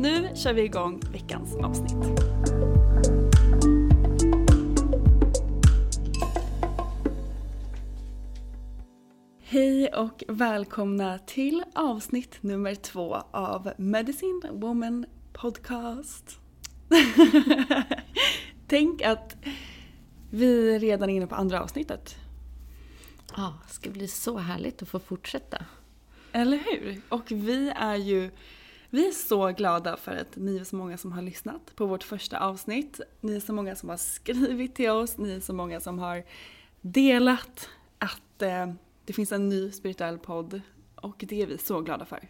Nu kör vi igång veckans avsnitt. Hej och välkomna till avsnitt nummer två av Medicine Woman Podcast. Tänk att vi redan är inne på andra avsnittet. Ja, det ska bli så härligt att få fortsätta. Eller hur? Och vi är ju vi är så glada för att ni är så många som har lyssnat på vårt första avsnitt. Ni är så många som har skrivit till oss, ni är så många som har delat att eh, det finns en ny spirituell podd och det är vi så glada för.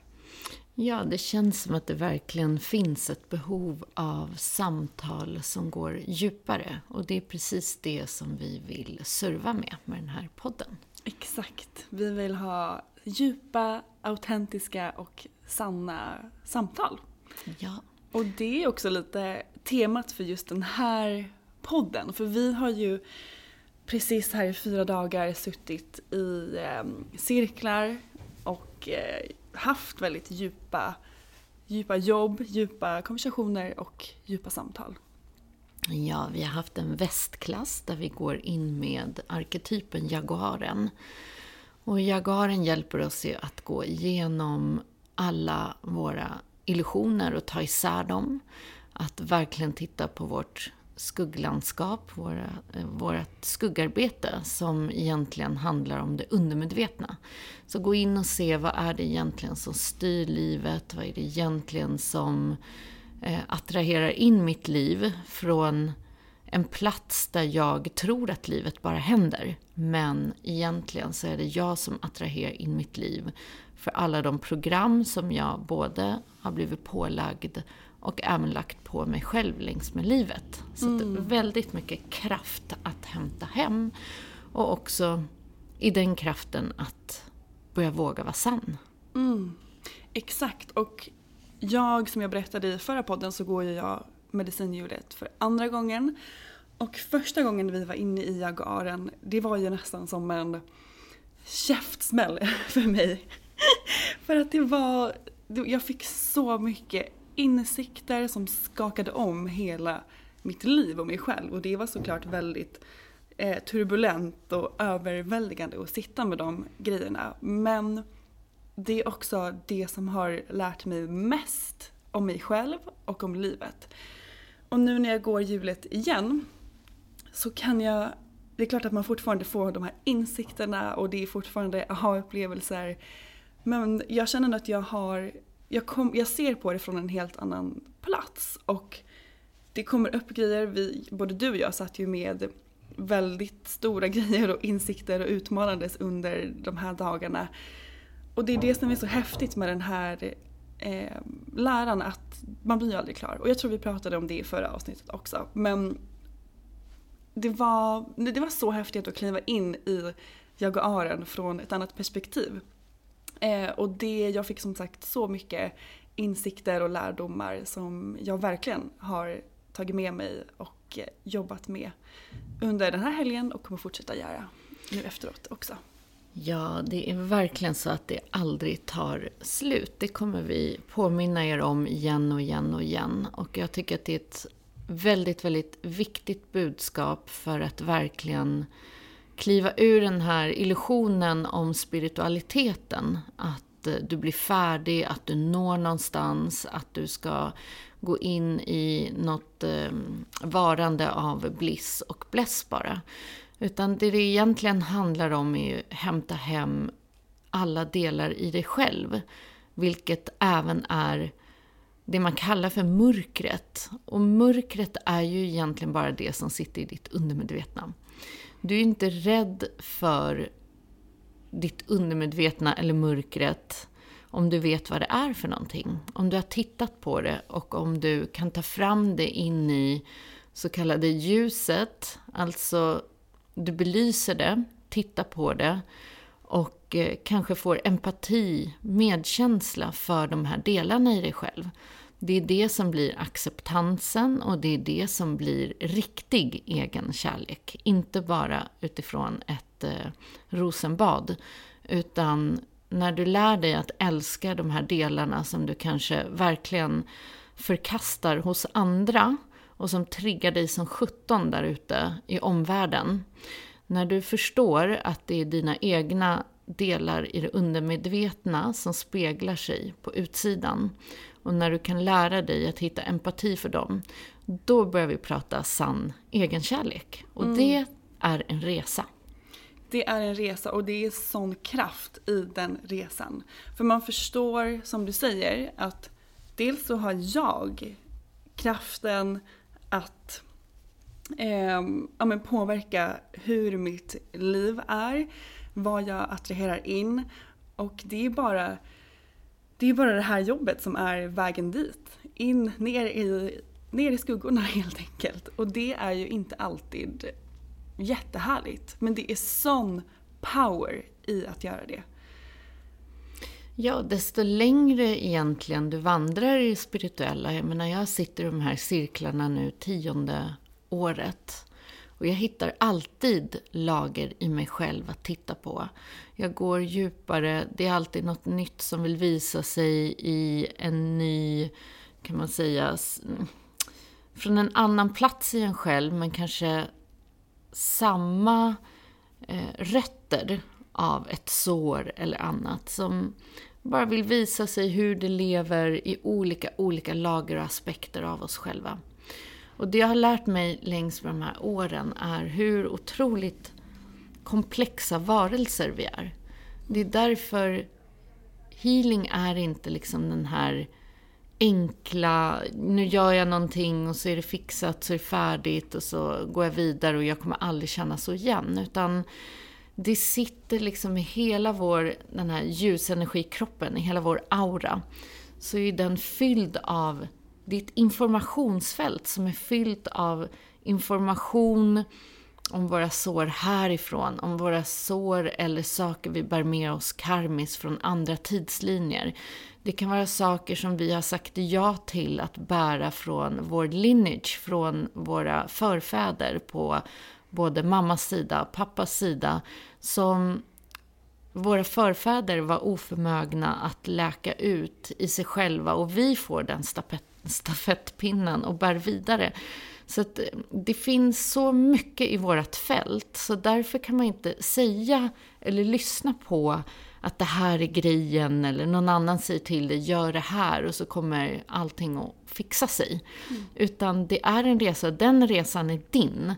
Ja, det känns som att det verkligen finns ett behov av samtal som går djupare. Och det är precis det som vi vill serva med med den här podden. Exakt. Vi vill ha djupa, autentiska och sanna samtal. Ja. Och det är också lite temat för just den här podden. För vi har ju precis här i fyra dagar suttit i eh, cirklar och eh, haft väldigt djupa, djupa jobb, djupa konversationer och djupa samtal. Ja, vi har haft en västklass där vi går in med arketypen jaguaren. Och jaguaren hjälper oss ju att gå igenom alla våra illusioner och ta isär dem. Att verkligen titta på vårt skugglandskap, våra, eh, vårt skuggarbete som egentligen handlar om det undermedvetna. Så gå in och se vad är det egentligen som styr livet, vad är det egentligen som eh, attraherar in mitt liv från en plats där jag tror att livet bara händer. Men egentligen så är det jag som attraherar in mitt liv för alla de program som jag både har blivit pålagd och även lagt på mig själv längs med livet. Så det är väldigt mycket kraft att hämta hem och också i den kraften att börja våga vara sann. Exakt och jag som jag berättade i förra podden så går ju jag medicinhjulet för andra gången. Och första gången vi var inne i Jaguaren det var ju nästan som en käftsmäll för mig. för att det var, jag fick så mycket insikter som skakade om hela mitt liv och mig själv och det var såklart väldigt eh, turbulent och överväldigande att sitta med de grejerna. Men det är också det som har lärt mig mest om mig själv och om livet. Och nu när jag går hjulet igen så kan jag, det är klart att man fortfarande får de här insikterna och det är fortfarande aha-upplevelser. Men jag känner att jag har jag, kom, jag ser på det från en helt annan plats. Och det kommer upp grejer, vi, både du och jag satt ju med väldigt stora grejer och insikter och utmanades under de här dagarna. Och det är det som är så häftigt med den här eh, läran att man blir ju aldrig klar. Och jag tror vi pratade om det i förra avsnittet också. Men det var, det var så häftigt att kliva in i Jaguaren från ett annat perspektiv. Eh, och det, jag fick som sagt så mycket insikter och lärdomar som jag verkligen har tagit med mig och jobbat med under den här helgen och kommer fortsätta göra nu efteråt också. Ja, det är verkligen så att det aldrig tar slut. Det kommer vi påminna er om igen och igen och igen. Och jag tycker att det är ett väldigt, väldigt viktigt budskap för att verkligen kliva ur den här illusionen om spiritualiteten. Att eh, du blir färdig, att du når någonstans, att du ska gå in i något eh, varande av bliss och bless bara. Utan det det egentligen handlar om är att hämta hem alla delar i dig själv. Vilket även är det man kallar för mörkret. Och mörkret är ju egentligen bara det som sitter i ditt undermedvetna. Du är inte rädd för ditt undermedvetna eller mörkret om du vet vad det är för någonting. Om du har tittat på det och om du kan ta fram det in i så kallade ljuset, alltså du belyser det, tittar på det och eh, kanske får empati, medkänsla för de här delarna i dig själv. Det är det som blir acceptansen och det är det som blir riktig egen kärlek. Inte bara utifrån ett eh, rosenbad, utan när du lär dig att älska de här delarna som du kanske verkligen förkastar hos andra och som triggar dig som sjutton där ute i omvärlden. När du förstår att det är dina egna delar i det undermedvetna som speglar sig på utsidan och när du kan lära dig att hitta empati för dem, då börjar vi prata sann egenkärlek. Och mm. det är en resa. Det är en resa och det är sån kraft i den resan. För man förstår, som du säger, att dels så har jag kraften att eh, ja, men påverka hur mitt liv är, vad jag attraherar in. Och det är bara det är bara det här jobbet som är vägen dit. In, ner i, ner i skuggorna helt enkelt. Och det är ju inte alltid jättehärligt. Men det är sån power i att göra det. Ja, desto längre egentligen du vandrar i det spirituella. Jag menar, jag sitter i de här cirklarna nu tionde året. Och jag hittar alltid lager i mig själv att titta på. Jag går djupare, det är alltid något nytt som vill visa sig i en ny, kan man säga, från en annan plats i en själv, men kanske samma eh, rötter av ett sår eller annat som bara vill visa sig hur det lever i olika, olika lager och aspekter av oss själva. Och det jag har lärt mig längs med de här åren är hur otroligt komplexa varelser vi är. Det är därför healing är inte liksom den här enkla, nu gör jag någonting och så är det fixat, så är det färdigt och så går jag vidare och jag kommer aldrig känna så igen. Utan det sitter liksom i hela vår, den här ljusenergikroppen, i hela vår aura. Så är den fylld av det är ett informationsfält som är fyllt av information om våra sår härifrån, om våra sår eller saker vi bär med oss karmiskt från andra tidslinjer. Det kan vara saker som vi har sagt ja till att bära från vår lineage, från våra förfäder på både mammas sida och pappas sida, som våra förfäder var oförmögna att läka ut i sig själva och vi får den stafettpinnen och bär vidare. Så att eh, det finns så mycket i vårt fält, så därför kan man inte säga eller lyssna på att det här är grejen eller någon annan säger till dig, gör det här och så kommer allting att fixa sig. Mm. Utan det är en resa, den resan är din.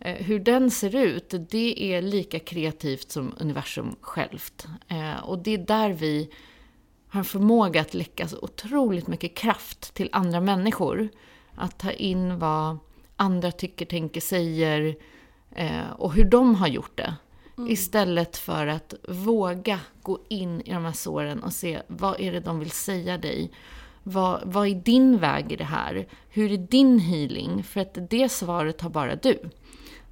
Eh, hur den ser ut, det är lika kreativt som universum självt. Eh, och det är där vi har en förmåga att läcka så otroligt mycket kraft till andra människor. Att ta in vad andra tycker, tänker, säger eh, och hur de har gjort det. Mm. Istället för att våga gå in i de här såren och se vad är det de vill säga dig. Vad, vad är din väg i det här? Hur är din healing? För att det svaret har bara du.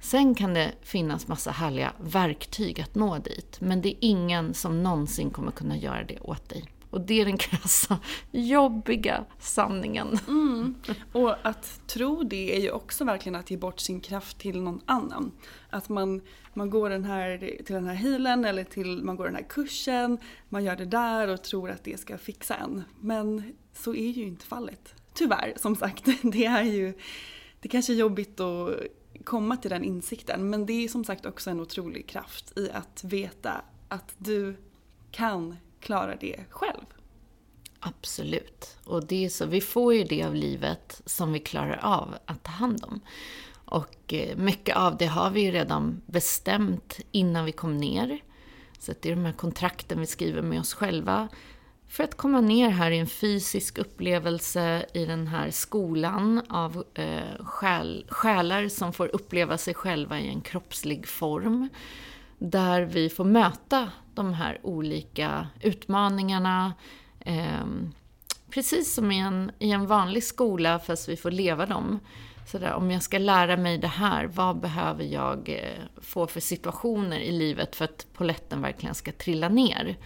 Sen kan det finnas massa härliga verktyg att nå dit, men det är ingen som någonsin kommer kunna göra det åt dig. Och det är den krassa, jobbiga sanningen. Mm. Och att tro det är ju också verkligen att ge bort sin kraft till någon annan. Att man, man går den här, till den här healen eller till, man går den här kursen, man gör det där och tror att det ska fixa en. Men så är ju inte fallet. Tyvärr, som sagt. Det är ju det kanske är jobbigt att komma till den insikten men det är som sagt också en otrolig kraft i att veta att du kan klara det själv. Absolut. Och det är så, vi får ju det av livet som vi klarar av att ta hand om. Och eh, mycket av det har vi ju redan bestämt innan vi kom ner. Så det är de här kontrakten vi skriver med oss själva. För att komma ner här i en fysisk upplevelse i den här skolan av eh, själ, själar som får uppleva sig själva i en kroppslig form. Där vi får möta de här olika utmaningarna. Eh, precis som i en, i en vanlig skola, fast vi får leva dem. Så där, om jag ska lära mig det här, vad behöver jag eh, få för situationer i livet för att poletten verkligen ska trilla ner?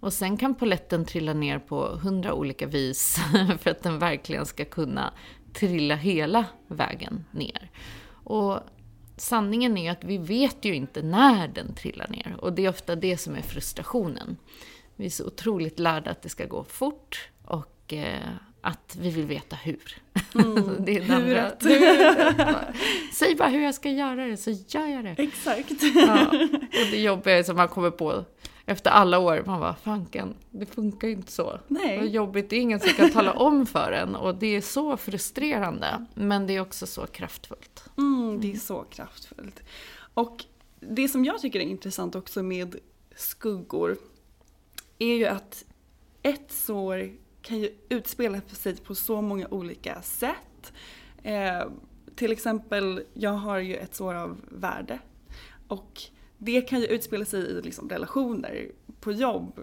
Och sen kan poletten trilla ner på hundra olika vis för att den verkligen ska kunna trilla hela vägen ner. Och sanningen är att vi vet ju inte när den trillar ner. Och det är ofta det som är frustrationen. Vi är så otroligt lärda att det ska gå fort och eh, att vi vill veta hur. Mm, det är hur hur Säg bara hur jag ska göra det, så gör jag det. Exakt. Ja, och det jobbiga är som man kommer på efter alla år, man bara, fanken, det funkar ju inte så. Nej. Vad jobbigt, det är ingen som kan tala om för en och det är så frustrerande. Men det är också så kraftfullt. Mm, det är så kraftfullt. Och det som jag tycker är intressant också med skuggor är ju att ett sår kan ju utspela sig på så många olika sätt. Eh, till exempel, jag har ju ett sår av värde. Och det kan ju utspela sig i liksom relationer, på jobb,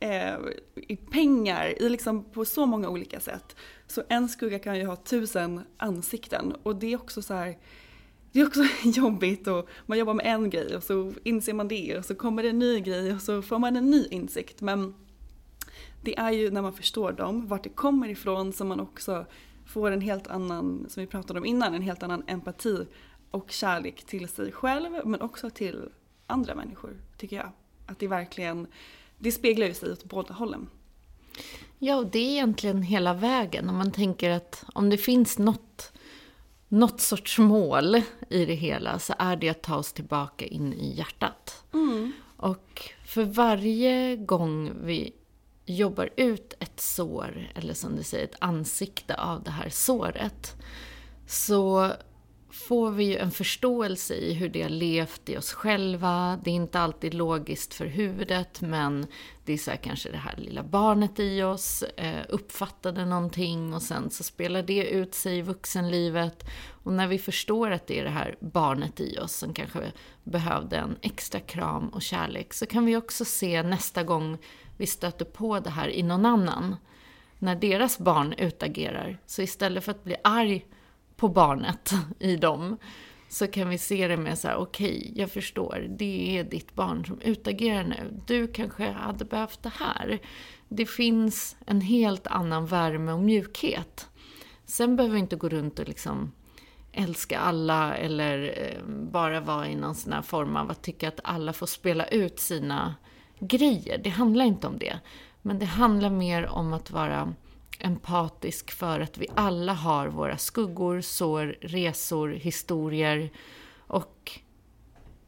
eh, i pengar, i liksom på så många olika sätt. Så en skugga kan ju ha tusen ansikten och det är också så här, det är också jobbigt och man jobbar med en grej och så inser man det och så kommer det en ny grej och så får man en ny insikt. Men det är ju när man förstår dem, vart det kommer ifrån, som man också får en helt annan, som vi pratade om innan, en helt annan empati och kärlek till sig själv men också till andra människor, tycker jag. Att det verkligen, det speglar ju sig åt båda hållen. Ja, och det är egentligen hela vägen. Om man tänker att om det finns något, något sorts mål i det hela så är det att ta oss tillbaka in i hjärtat. Mm. Och för varje gång vi jobbar ut ett sår, eller som du säger, ett ansikte av det här såret, så får vi ju en förståelse i hur det har levt i oss själva. Det är inte alltid logiskt för huvudet, men det är så här, kanske det här lilla barnet i oss eh, uppfattade någonting och sen så spelar det ut sig i vuxenlivet. Och när vi förstår att det är det här barnet i oss som kanske behövde en extra kram och kärlek, så kan vi också se nästa gång vi stöter på det här i någon annan, när deras barn utagerar. Så istället för att bli arg på barnet i dem så kan vi se det med så här, okej, okay, jag förstår, det är ditt barn som utagerar nu. Du kanske hade behövt det här. Det finns en helt annan värme och mjukhet. Sen behöver vi inte gå runt och liksom älska alla eller eh, bara vara i någon sån här form av att tycka att alla får spela ut sina grejer. Det handlar inte om det. Men det handlar mer om att vara empatisk för att vi alla har våra skuggor, sår, resor, historier. Och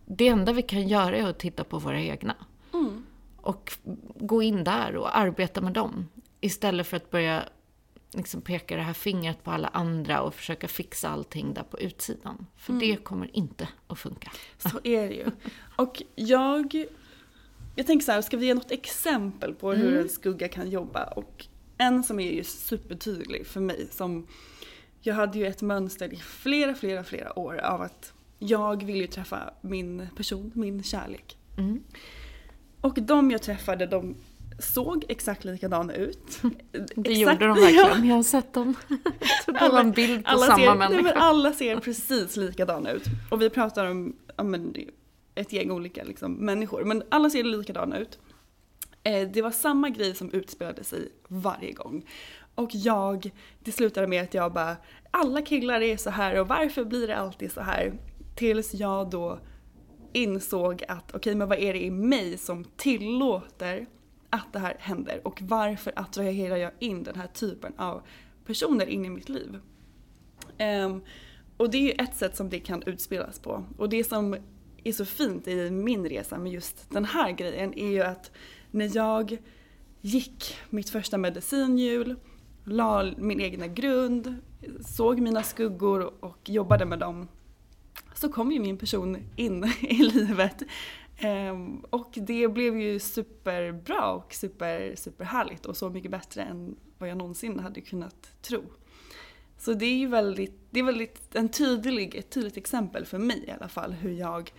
det enda vi kan göra är att titta på våra egna. Mm. Och gå in där och arbeta med dem. Istället för att börja liksom peka det här fingret på alla andra och försöka fixa allting där på utsidan. För mm. det kommer inte att funka. Så är det ju. Och jag jag tänker så här, ska vi ge något exempel på hur Mm. en skugga kan jobba? Och en som är ju supertydlig för mig som jag hade ju ett mönster i flera, flera, flera år av att jag ville ju träffa min person, min kärlek. Mm. Och de jag träffade de såg exakt likadana ut. Det gjorde de verkligen. Jag har sett dem. Det var en bild på alla samma ser, människa. alla ser precis likadana ut. Och vi pratar om ja, men, ett gäng olika liksom, människor, men alla ser likadana ut. Eh, det var samma grej som utspelade sig varje gång. Och jag, det slutade med att jag bara, alla killar är så här och varför blir det alltid så här? Tills jag då insåg att okej, men vad är det i mig som tillåter att det här händer? Och varför attraherar jag in den här typen av personer in i mitt liv? Um, och det är ju ett sätt som det kan utspelas på. Och det som är så fint i min resa med just den här grejen är ju att när jag gick mitt första medicinhjul, la min egna grund, såg mina skuggor och jobbade med dem så kom ju min person in i livet. Ehm, och det blev ju superbra och super, superhärligt och så mycket bättre än vad jag någonsin hade kunnat tro. Så det är ju väldigt, det är väldigt en tydlig, ett tydligt exempel för mig i alla fall hur jag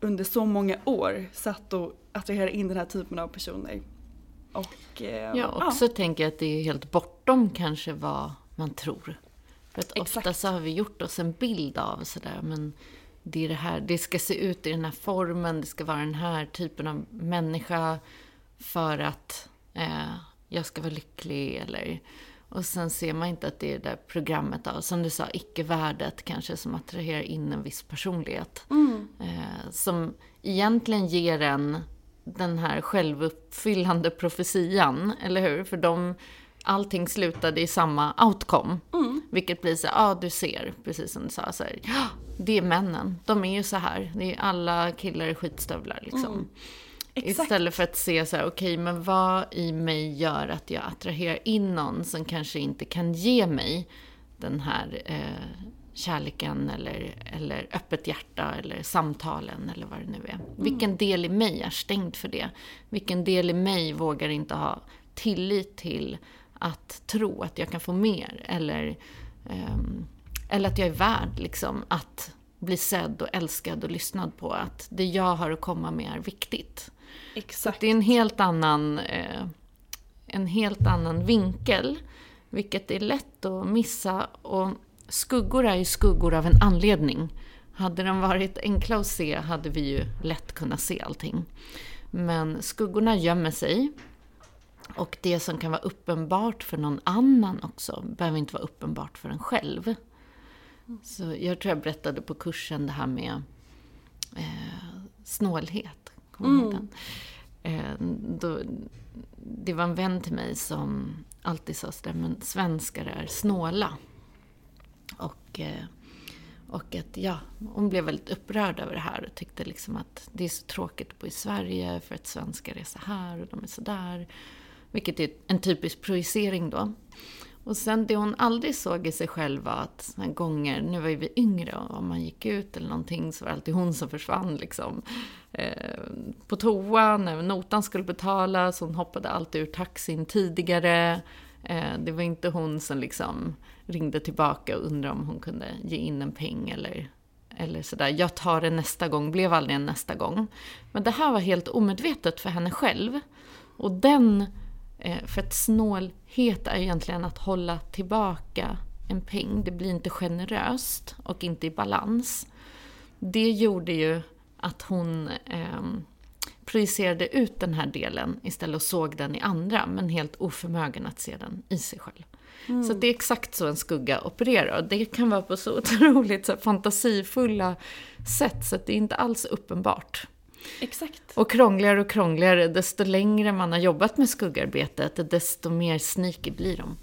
under så många år satt och attraherade in den här typen av personer. Och, eh, Ja, också tänker jag att det är helt bortom kanske vad man tror. För att ofta Exakt. så har vi gjort oss en bild av sådär, men det är det här, det ska se ut i den här formen, det ska vara den här typen av människa för att eh, jag ska vara lycklig eller... Och sen ser man inte att det är det där programmet av, som du sa, icke-värdet kanske som attraherar in en viss personlighet. Eh, som egentligen ger en den här självuppfyllande profetian, eller hur? För de, allting slutade i samma outcome. Vilket blir så ja ah, du ser, precis som du sa, så här, det är männen. De är ju så här. Det är alla killar i skitstövlar liksom. Exakt. Istället för att se så här, okej, men vad i mig gör att jag attraherar in någon som kanske inte kan ge mig den här eh, kärleken eller, eller öppet hjärta eller samtalen eller vad det nu är. Vilken del i mig är stängd för det? Vilken del i mig vågar inte ha tillit till att tro att jag kan få mer eller, ehm, eller att jag är värd liksom att bli sedd och älskad och lyssnad på. Att det jag har att komma med är viktigt. Exakt. Det är en helt annan, eh, en helt annan vinkel, vilket är lätt att missa. Och skuggor är ju skuggor av en anledning. Hade de varit enkla att se hade vi ju lätt kunnat se allting. Men skuggorna gömmer sig. Och det som kan vara uppenbart för någon annan också behöver inte vara uppenbart för en själv. Så jag tror jag berättade på kursen det här med eh, snålhet. Kommer ihåg den? Eh, då, det var en vän till mig som alltid sa sådär, men svenskar är snåla. Och, eh, och att, ja, hon blev väldigt upprörd över det här och tyckte liksom att det är så tråkigt att bo i Sverige för att svenskar är så här och de är så där. Vilket är en typisk projicering då. Och sen det hon aldrig såg i sig själv var att såna gånger, nu var ju vi yngre och om man gick ut eller någonting så var det alltid hon som försvann liksom. Eh, på toa när notan skulle betalas, hon hoppade alltid ur taxin tidigare. Eh, det var inte hon som liksom ringde tillbaka och undrade om hon kunde ge in en peng eller, eller sådär. Jag tar det nästa gång, blev aldrig en nästa gång. Men det här var helt omedvetet för henne själv. Och den Eh, för att snålhet är egentligen att hålla tillbaka en peng. Det blir inte generöst och inte i balans. Det gjorde ju att hon eh, projicerade ut den här delen istället och såg den i andra, men helt oförmögen att se den i sig själv. Så det är exakt så en skugga opererar. Och det kan vara på så otroligt så fantasifulla sätt, så att det är inte alls uppenbart. Exakt. Och krångligare och krångligare, desto längre man har jobbat med skuggarbetet, desto mer sneaky blir de.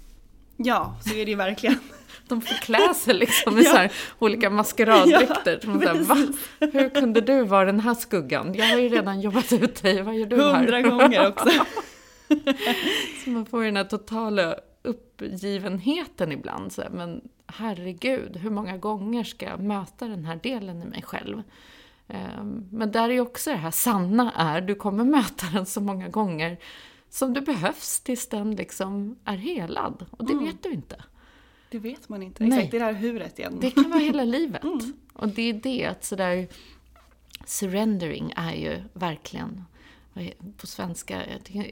Ja, så är det ju verkligen. De får klä sig liksom i Ja. så här olika maskeraddräkter. Ja, så här? Hur kunde du vara den här skuggan? Jag har ju redan jobbat ut dig, vad gör du här? Hundra gånger också. Så man får ju den här totala uppgivenheten ibland. Så här, men herregud, hur många gånger ska jag möta den här delen i mig själv? Ehm, men där är ju också det här sanna är, du kommer möta den så många gånger som det behövs tills den liksom är helad. Och det mm. vet du inte. Det vet man inte. Nej. Exakt, det är det här huret igen. Det kan vara hela livet. Mm. Och det är det att sådär surrendering är ju verkligen på svenska,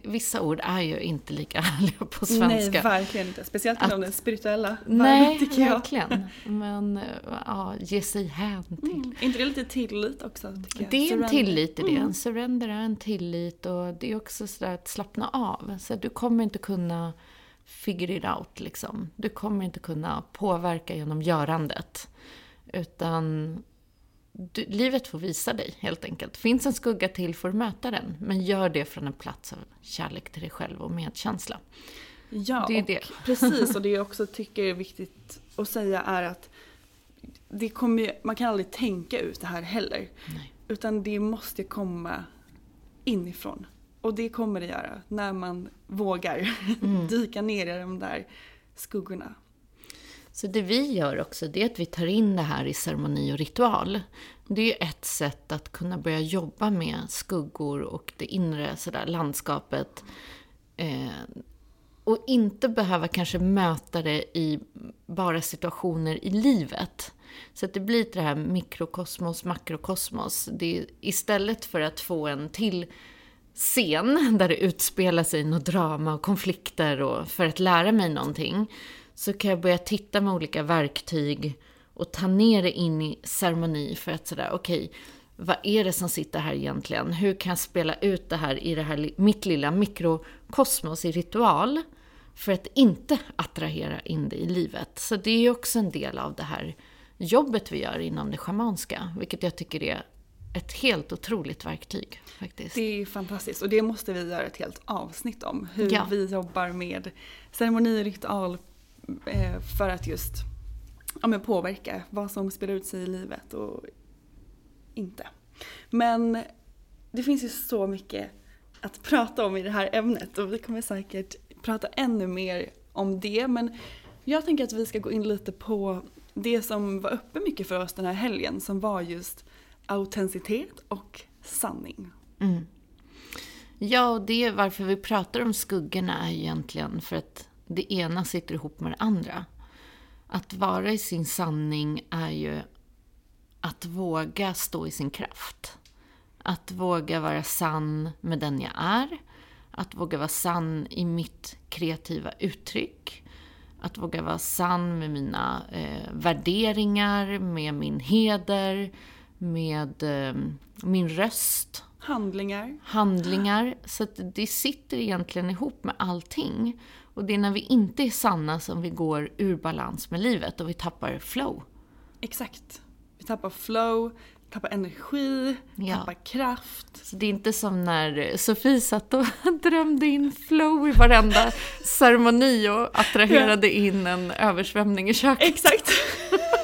vissa ord är ju inte lika härliga på svenska. Nej, verkligen inte. Speciellt inom den spirituella Nej, tycker jag. verkligen. Men ja, ge sig hän till. Mm. inte det lite tillit också? Tycker jag? Det är en tillit i det. Mm. En surrender är en tillit och det är också sådär att slappna av. Så du kommer inte kunna figure it out liksom. Du kommer inte kunna påverka genom görandet. Utan du, livet får visa dig helt enkelt. Finns en skugga till får du möta den. Men gör det från en plats av kärlek till dig själv och medkänsla. Ja, det är det. precis. Och det jag också tycker är viktigt att säga är att det kommer, man kan aldrig tänka ut det här heller. Nej. Utan det måste komma inifrån. Och det kommer det göra när man vågar mm. dyka ner i de där skuggorna. Så det vi gör också, det är att vi tar in det här i ceremoni och ritual. Det är ett sätt att kunna börja jobba med skuggor och det inre sådär, landskapet. Eh, och inte behöva kanske möta det i bara situationer i livet. Så att det blir det här mikrokosmos, makrokosmos. Det är, istället för att få en till scen där det utspelar sig något drama och konflikter och för att lära mig någonting så kan jag börja titta med olika verktyg och ta ner det in i ceremoni för att sådär, okej, okay, vad är det som sitter här egentligen? Hur kan jag spela ut det här i det här, mitt lilla mikrokosmos i ritual? För att inte attrahera in det i livet. Så det är också en del av det här jobbet vi gör inom det schamanska, vilket jag tycker är ett helt otroligt verktyg. faktiskt. Det är fantastiskt och det måste vi göra ett helt avsnitt om. Hur ja. vi jobbar med ceremoni och ritual Eh, för att just ja, men påverka vad som spelar ut sig i livet och inte. Men det finns ju så mycket att prata om i det här ämnet och vi kommer säkert prata ännu mer om det. Men jag tänker att vi ska gå in lite på det som var uppe mycket för oss den här helgen som var just autenticitet och sanning. Mm. Ja, och det är varför vi pratar om skuggorna är egentligen för att det ena sitter ihop med det andra. Att vara i sin sanning är ju att våga stå i sin kraft. Att våga vara sann med den jag är. Att våga vara sann i mitt kreativa uttryck. Att våga vara sann med mina eh, värderingar, med min heder, med eh, min röst. Handlingar. Handlingar. Så det sitter egentligen ihop med allting. Och det är när vi inte är sanna som vi går ur balans med livet och vi tappar flow. Exakt. Vi tappar flow, tappar energi, ja. tappar kraft. Så det är inte som när Sofie satt och drömde in flow i varenda ceremoni och attraherade in en översvämning i köket. Exakt.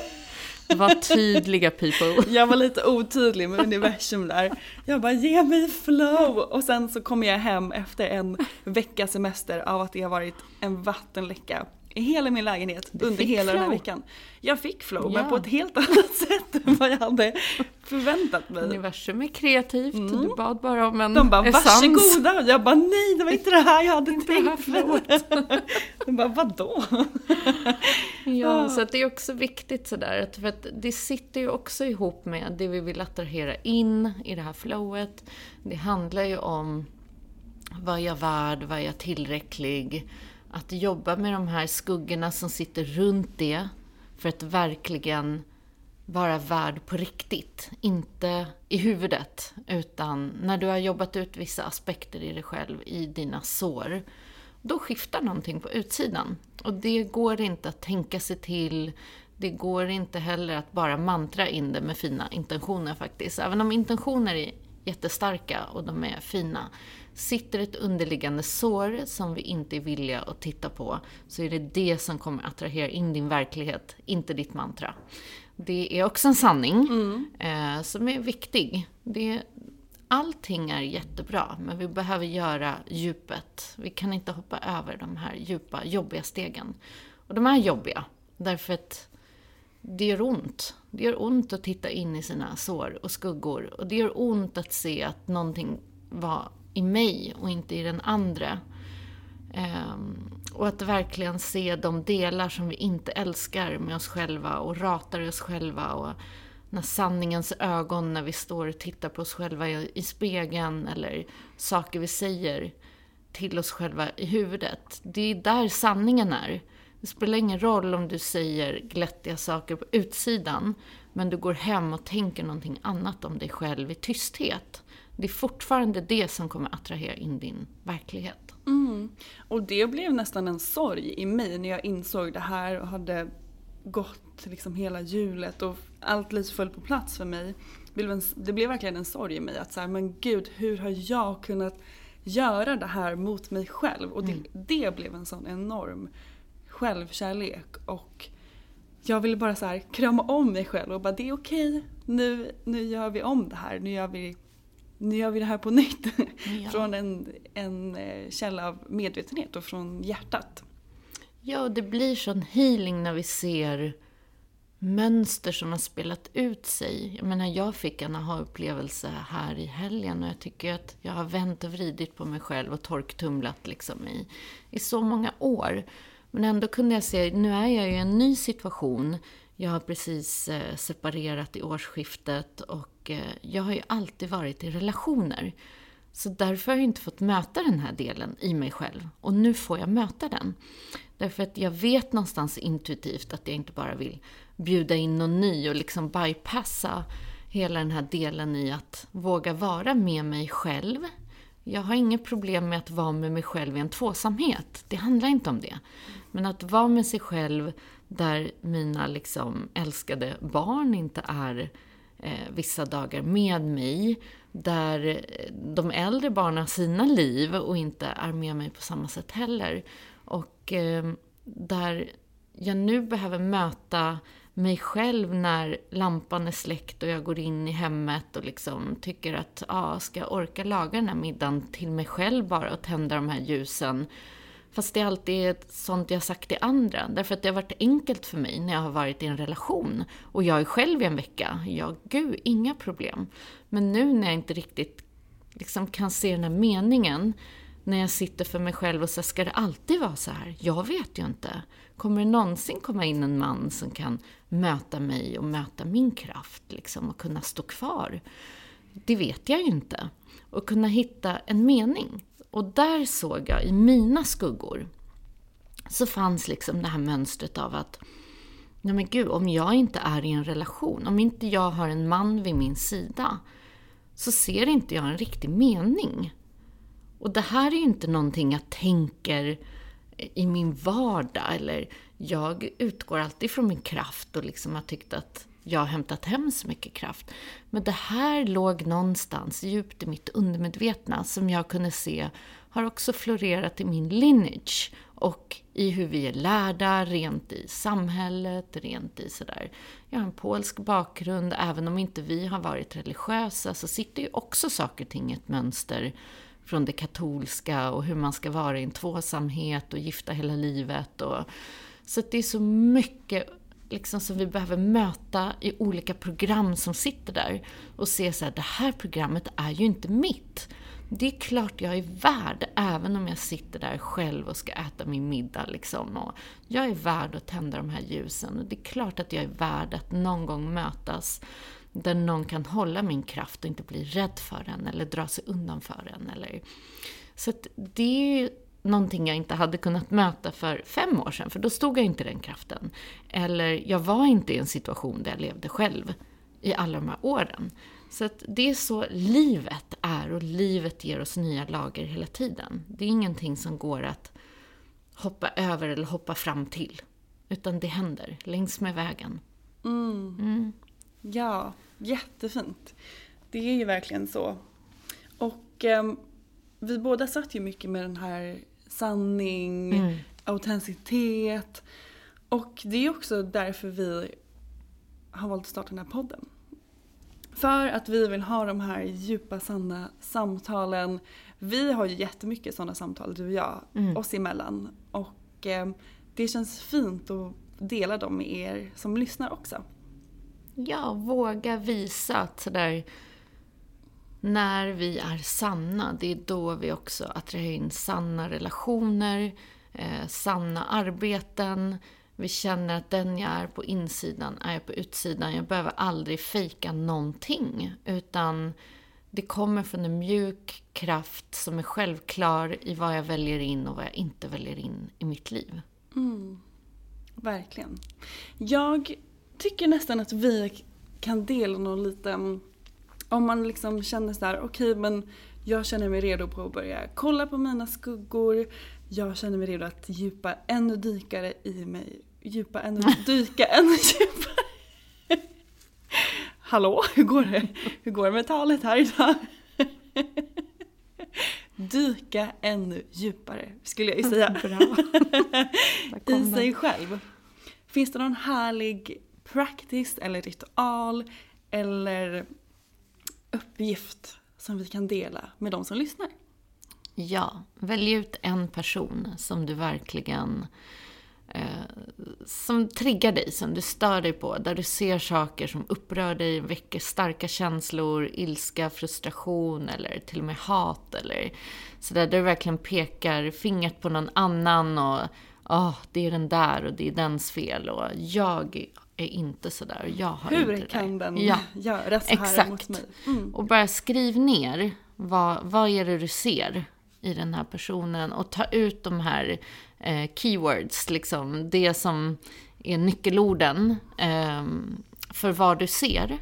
Var tydliga people. Jag var lite otydlig med universum där. Jag bara, ge mig flow! Och sen så kom jag hem efter en veckas semester av att det har varit en vattenläcka i hela min lägenhet du under hela flow. den här veckan. Jag fick flow, ja. men på ett helt annat sätt än vad jag hade förväntat mig. Universum är kreativt, mm. du bad bara om en De bara, essens. varsågoda! Och jag bara, nej det var inte det här jag hade inte tänkt mig. De bara, vadå? ja, så det är också viktigt sådär, för att det sitter ju också ihop med det vi vill attrahera in i det här flowet. Det handlar ju om vad är jag värd, vad är jag tillräcklig? Att jobba med de här skuggorna som sitter runt det för att verkligen vara värd på riktigt. Inte i huvudet, utan när du har jobbat ut vissa aspekter i dig själv, i dina sår, då skiftar någonting på utsidan. Och det går inte att tänka sig till, det går inte heller att bara mantra in det med fina intentioner faktiskt. Även om intentioner är jättestarka och de är fina, Sitter ett underliggande sår som vi inte är villiga att titta på så är det det som kommer attrahera in din verklighet, inte ditt mantra. Det är också en sanning mm. eh, som är viktig. Det, allting är jättebra, men vi behöver göra djupet. Vi kan inte hoppa över de här djupa, jobbiga stegen. Och de är jobbiga, därför att det gör ont. Det gör ont att titta in i sina sår och skuggor. Och det gör ont att se att någonting var i mig och inte i den andra. Ehm, och att verkligen se de delar som vi inte älskar med oss själva och ratar oss själva. Och när sanningens ögon när vi står och tittar på oss själva i, i spegeln eller saker vi säger till oss själva i huvudet. Det är där sanningen är. Det spelar ingen roll om du säger glättiga saker på utsidan, men du går hem och tänker någonting annat om dig själv i tysthet. Det är fortfarande det som kommer attrahera in din verklighet. Mm. Och det blev nästan en sorg i mig när jag insåg det här och hade gått liksom hela hjulet och allt lite föll på plats för mig. Det blev verkligen en sorg i mig att så men gud, hur har jag kunnat göra det här mot mig själv? Och det, mm. det blev en sån enorm självkärlek och jag ville bara så här krama om mig själv och bara det är okej, nu, nu gör vi om det här, nu gör vi, nu gör vi det här på nytt. Ja. från en, en eh, källa av medvetenhet och från hjärtat. Ja, och det blir sån healing när vi ser mönster som har spelat ut sig. Jag menar, jag fick en aha-upplevelse här i helgen och jag tycker att jag har vänt och vridit på mig själv och torktumlat liksom i, i så många år. Men ändå kunde jag se, nu är jag i en ny situation. Jag har precis eh, separerat i årsskiftet och Eh, jag har ju alltid varit i relationer. Så därför har jag inte fått möta den här delen i mig själv. Och nu får jag möta den. Därför att jag vet någonstans intuitivt att jag inte bara vill bjuda in någon ny och liksom bypassa hela den här delen i att våga vara med mig själv. Jag har inget problem med att vara med mig själv i en tvåsamhet. Det handlar inte om det. Men att vara med sig själv där mina liksom älskade barn inte är eh, Eh, vissa dagar med mig. Där eh, de äldre barnen har sina liv och inte är med mig på samma sätt heller. Och eh, där jag nu behöver möta mig själv när lampan är släckt och jag går in i hemmet och liksom tycker att, ja, ah, ska jag orka laga den här middagen till mig själv bara och tända de här ljusen? Fast det är alltid sånt jag sagt till andra. Därför att det har varit enkelt för mig när jag har varit i en relation. Och jag är själv i en vecka. Ja, gud, inga problem. Men nu när jag inte riktigt liksom kan se den här meningen. När jag sitter för mig själv och säger, ska det alltid vara så här? Jag vet ju inte. Kommer det någonsin komma in en man som kan möta mig och möta min kraft liksom, och kunna stå kvar? Det vet jag ju inte. Och kunna hitta en mening. Och där såg jag i mina skuggor, så fanns liksom det här mönstret av att Nej men gud, om jag inte är i en relation, om inte jag har en man vid min sida, så ser inte jag en riktig mening. Och det här är ju inte någonting jag tänker i min vardag, eller jag utgår alltid från min kraft och liksom har tyckt att jag har hämtat hem så mycket kraft. Men det här låg någonstans djupt i mitt undermedvetna som jag kunde se har också florerat i min lineage och i hur vi är lärda, rent i samhället, rent i sådär. Jag har en polsk bakgrund, även om inte vi har varit religiösa så sitter ju också saker och ting i ett mönster från det katolska och hur man ska vara i en tvåsamhet och gifta hela livet. Och, så det är så mycket liksom som vi behöver möta i olika program som sitter där och se så här, det här programmet är ju inte mitt. Det är klart jag är värd, även om jag sitter där själv och ska äta min middag. Liksom. Och jag är värd att tända de här ljusen. Och det är klart att jag är värd att någon gång mötas där någon kan hålla min kraft och inte bli rädd för den eller dra sig undan för den. Eller... Så det är ju någonting jag inte hade kunnat möta för fem år sedan, för då stod jag inte i den kraften. Eller jag var inte i en situation där jag levde själv i alla de här åren. Så att det är så livet är och livet ger oss nya lager hela tiden. Det är ingenting som går att hoppa över eller hoppa fram till. Utan det händer längs med vägen. Mm. Mm. Ja, jättefint. Det är ju verkligen så. Och eh, vi båda satt ju mycket med den här sanning, mm. autenticitet. Och det är också därför vi har valt att starta den här podden. För att vi vill ha de här djupa, sanna samtalen. Vi har ju jättemycket sådana samtal, du och jag, mm. oss emellan. Och eh, det känns fint att dela dem med er som lyssnar också. Ja, våga visa att sådär när vi är sanna, det är då vi också attraherar in sanna relationer, eh, sanna arbeten. Vi känner att den jag är på insidan är jag på utsidan. Jag behöver aldrig fejka någonting. Utan det kommer från en mjuk kraft som är självklar i vad jag väljer in och vad jag inte väljer in i mitt liv. Mm. Verkligen. Jag tycker nästan att vi kan dela någon liten... Om man liksom känner så här, okej okay, men jag känner mig redo på att börja kolla på mina skuggor. Jag känner mig redo att djupa ännu dykare i mig. Djupa ännu, dyka ännu djupare. Hallå, hur går det? Hur går det med talet här idag? Dyka ännu djupare, skulle jag ju säga. I sig själv. Finns det någon härlig practice eller ritual eller uppgift som vi kan dela med de som lyssnar? Ja, välj ut en person som du verkligen eh, som triggar dig, som du stör dig på, där du ser saker som upprör dig, väcker starka känslor, ilska, frustration eller till och med hat eller sådär, där du verkligen pekar fingret på någon annan och oh, det är den där och det är dens fel och jag är inte sådär och jag har Hur inte det kan där. den ja. göra så här Exakt. mot mig? Mm. Och bara skriv ner vad, vad är det du ser i den här personen och ta ut de här eh, keywords, liksom det som är nyckelorden eh, för vad du ser.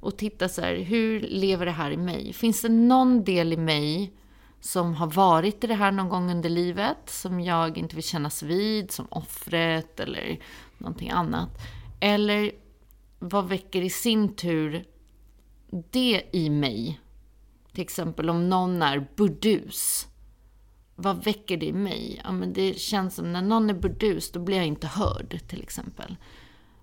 Och titta så här, hur lever det här i mig? Finns det någon del i mig som har varit i det här någon gång under livet, som jag inte vill kännas vid, som offret eller någonting annat. Eller vad väcker i sin tur det i mig? Till exempel om någon är burdus. Vad väcker det i mig? Ja, men det känns som när någon är burdus, då blir jag inte hörd till exempel.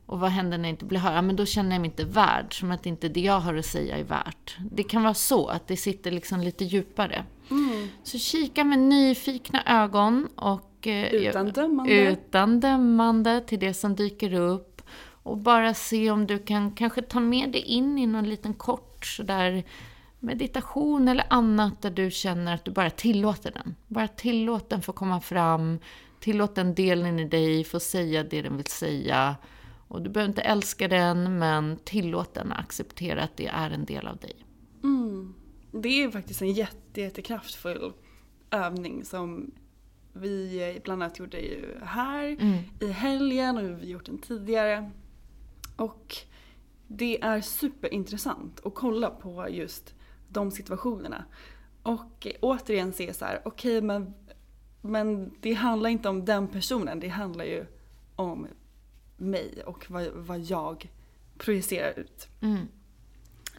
Och vad händer när jag inte blir hörd? Ja, men då känner jag mig inte värd, som att inte det jag har att säga är värt. Det kan vara så, att det sitter liksom lite djupare. Mm. Så kika med nyfikna ögon och... Eh, utan dömande. Utan dömande till det som dyker upp. Och bara se om du kan kanske ta med dig in i någon liten kort sådär meditation eller annat där du känner att du bara tillåter den. Bara tillåt den få komma fram. Tillåt den delen i dig få säga det den vill säga. Och du behöver inte älska den, men tillåt den att acceptera att det är en del av dig. Mm. Det är faktiskt en jätte, jättekraftfull övning som vi bland annat gjorde ju här mm. i helgen och vi gjort den tidigare. Och det är superintressant att kolla på just de situationerna. Och återigen se så här, okej okay, men, men det handlar inte om den personen, det handlar ju om mig och vad, vad jag projicerar ut. Mm.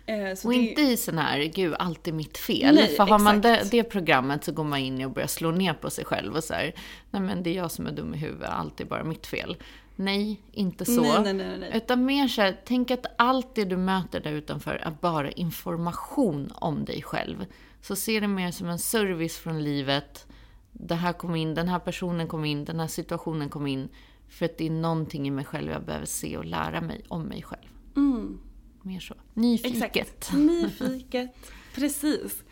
Eh, och det... inte i sån här, gud, allt är mitt fel. Nej, För har man det, det, programmet så går man in och börjar slå ner på sig själv och så här, nej men det är jag som är dum i huvudet, allt är bara mitt fel. Nej, inte så. Nej, nej, nej, Utan mer så här, tänk att allt det du möter där utanför är bara information om dig själv. Så se det mer som en service från livet. Det här kom in, den här personen kom in, den här situationen kom in. För att det är någonting i mig själv jag behöver se och lära mig om mig själv. Mm. Mer så. Nyfiket. Exakt. Nyfiket. Precis.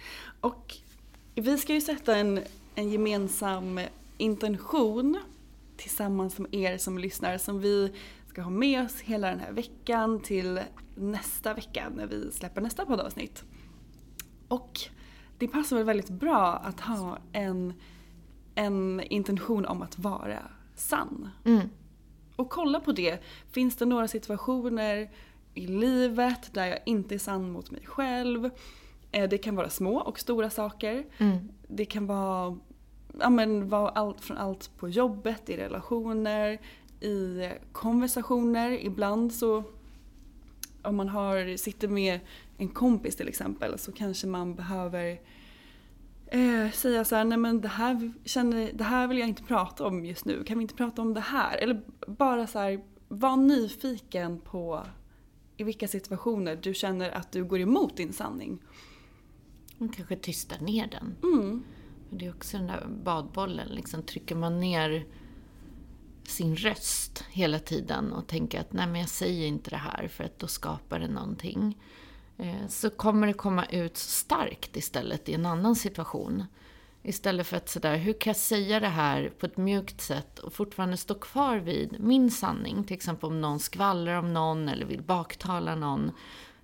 Och vi ska ju sätta en, en gemensam intention tillsammans med er som lyssnar som vi ska ha med oss hela den här veckan till nästa vecka när vi släpper nästa poddavsnitt. Och det passar väl väldigt bra att ha en, en intention om att vara sann. Mm. Och kolla på det. Finns det några situationer i livet där jag inte är sann mot mig själv? Eh, det kan vara små och stora saker. Mm. Det kan vara ja, men var allt från allt på jobbet, i relationer, i konversationer. Ibland så om man har, sitter med en kompis till exempel så kanske man behöver eh, säga så här, nej men det här, känner, det här vill jag inte prata om just nu, kan vi inte prata om det här? Eller bara så här, var nyfiken på i vilka situationer du känner att du går emot din sanning. Och kanske tystar ner den. Mm. Det är också den där badbollen, liksom, trycker man ner sin röst hela tiden och tänker att nej men jag säger inte det här för att då skapar det någonting. Eh, så kommer det komma ut starkt istället i en annan situation. Istället för att sådär, hur kan jag säga det här på ett mjukt sätt och fortfarande stå kvar vid min sanning? Till exempel om någon skvallrar om någon eller vill baktala någon.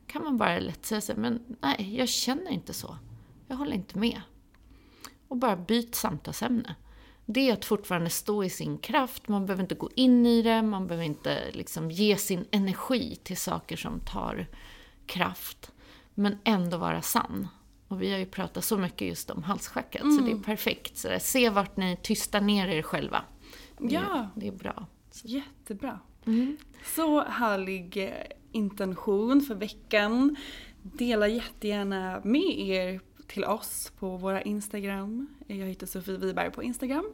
Kan man bara lätt säga så men nej, jag känner inte så. Jag håller inte med. Och bara byt samtalsämne. Det är att fortfarande stå i sin kraft, man behöver inte gå in i det, man behöver inte liksom ge sin energi till saker som tar kraft. Men ändå vara sann. Och vi har ju pratat så mycket just om halsschacket, mm. så det är perfekt. Så där, se vart ni tystar ner er själva. Det, ja. Det är bra. Så. Jättebra. Mm. Så härlig eh, intention för veckan. Dela jättegärna med er till oss på våra Instagram. Jag heter Sofie Wiberg på Instagram.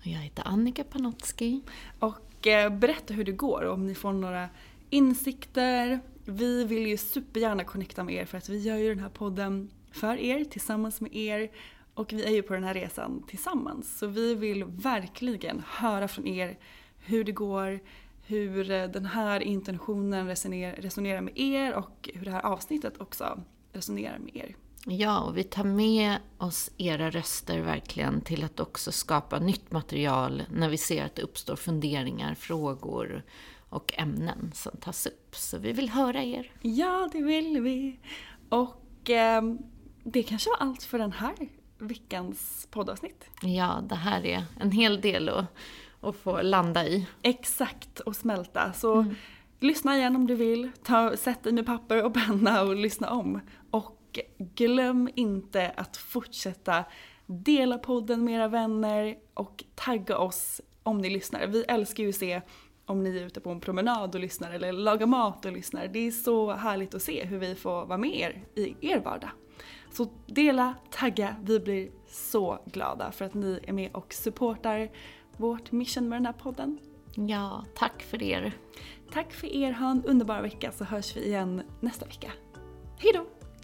Och jag heter Annika Panotski. Och eh, berätta hur det går, om ni får några insikter. Vi vill ju supergärna connecta med er för att vi gör ju den här podden för er, tillsammans med er. Och vi är ju på den här resan tillsammans. Så vi vill verkligen höra från er hur det går, hur eh, den här intentionen resonerar, resonerar med er och hur det här avsnittet också resonerar med er. Ja, och vi tar med oss era röster verkligen till att också skapa nytt material när vi ser att det uppstår funderingar, frågor och ämnen som tas upp. Så vi vill höra er. Ja, det vill vi. Och eh, det kanske var allt för den här veckans poddavsnitt. Ja, det här är en hel del att, att få landa i. Exakt, och smälta. Så mm. lyssna igen om du vill. Ta, sätt dig med papper och penna och lyssna om. Och glöm inte att fortsätta dela podden med era vänner och tagga oss om ni lyssnar. Vi älskar ju att se om ni är ute på en promenad och lyssnar eller lagar mat och lyssnar. Det är så härligt att se hur vi får vara med er i er vardag. Så dela, tagga, vi blir så glada för att ni är med och supportar vårt mission med den här podden. Ja, tack för er. Tack för er, ha en underbar vecka så hörs vi igen nästa vecka. Hejdå!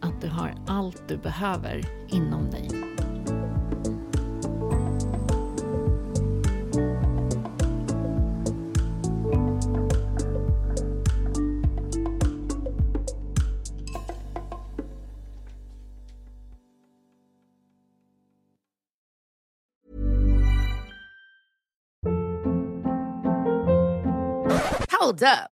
att du har allt du behöver inom dig. Hold up.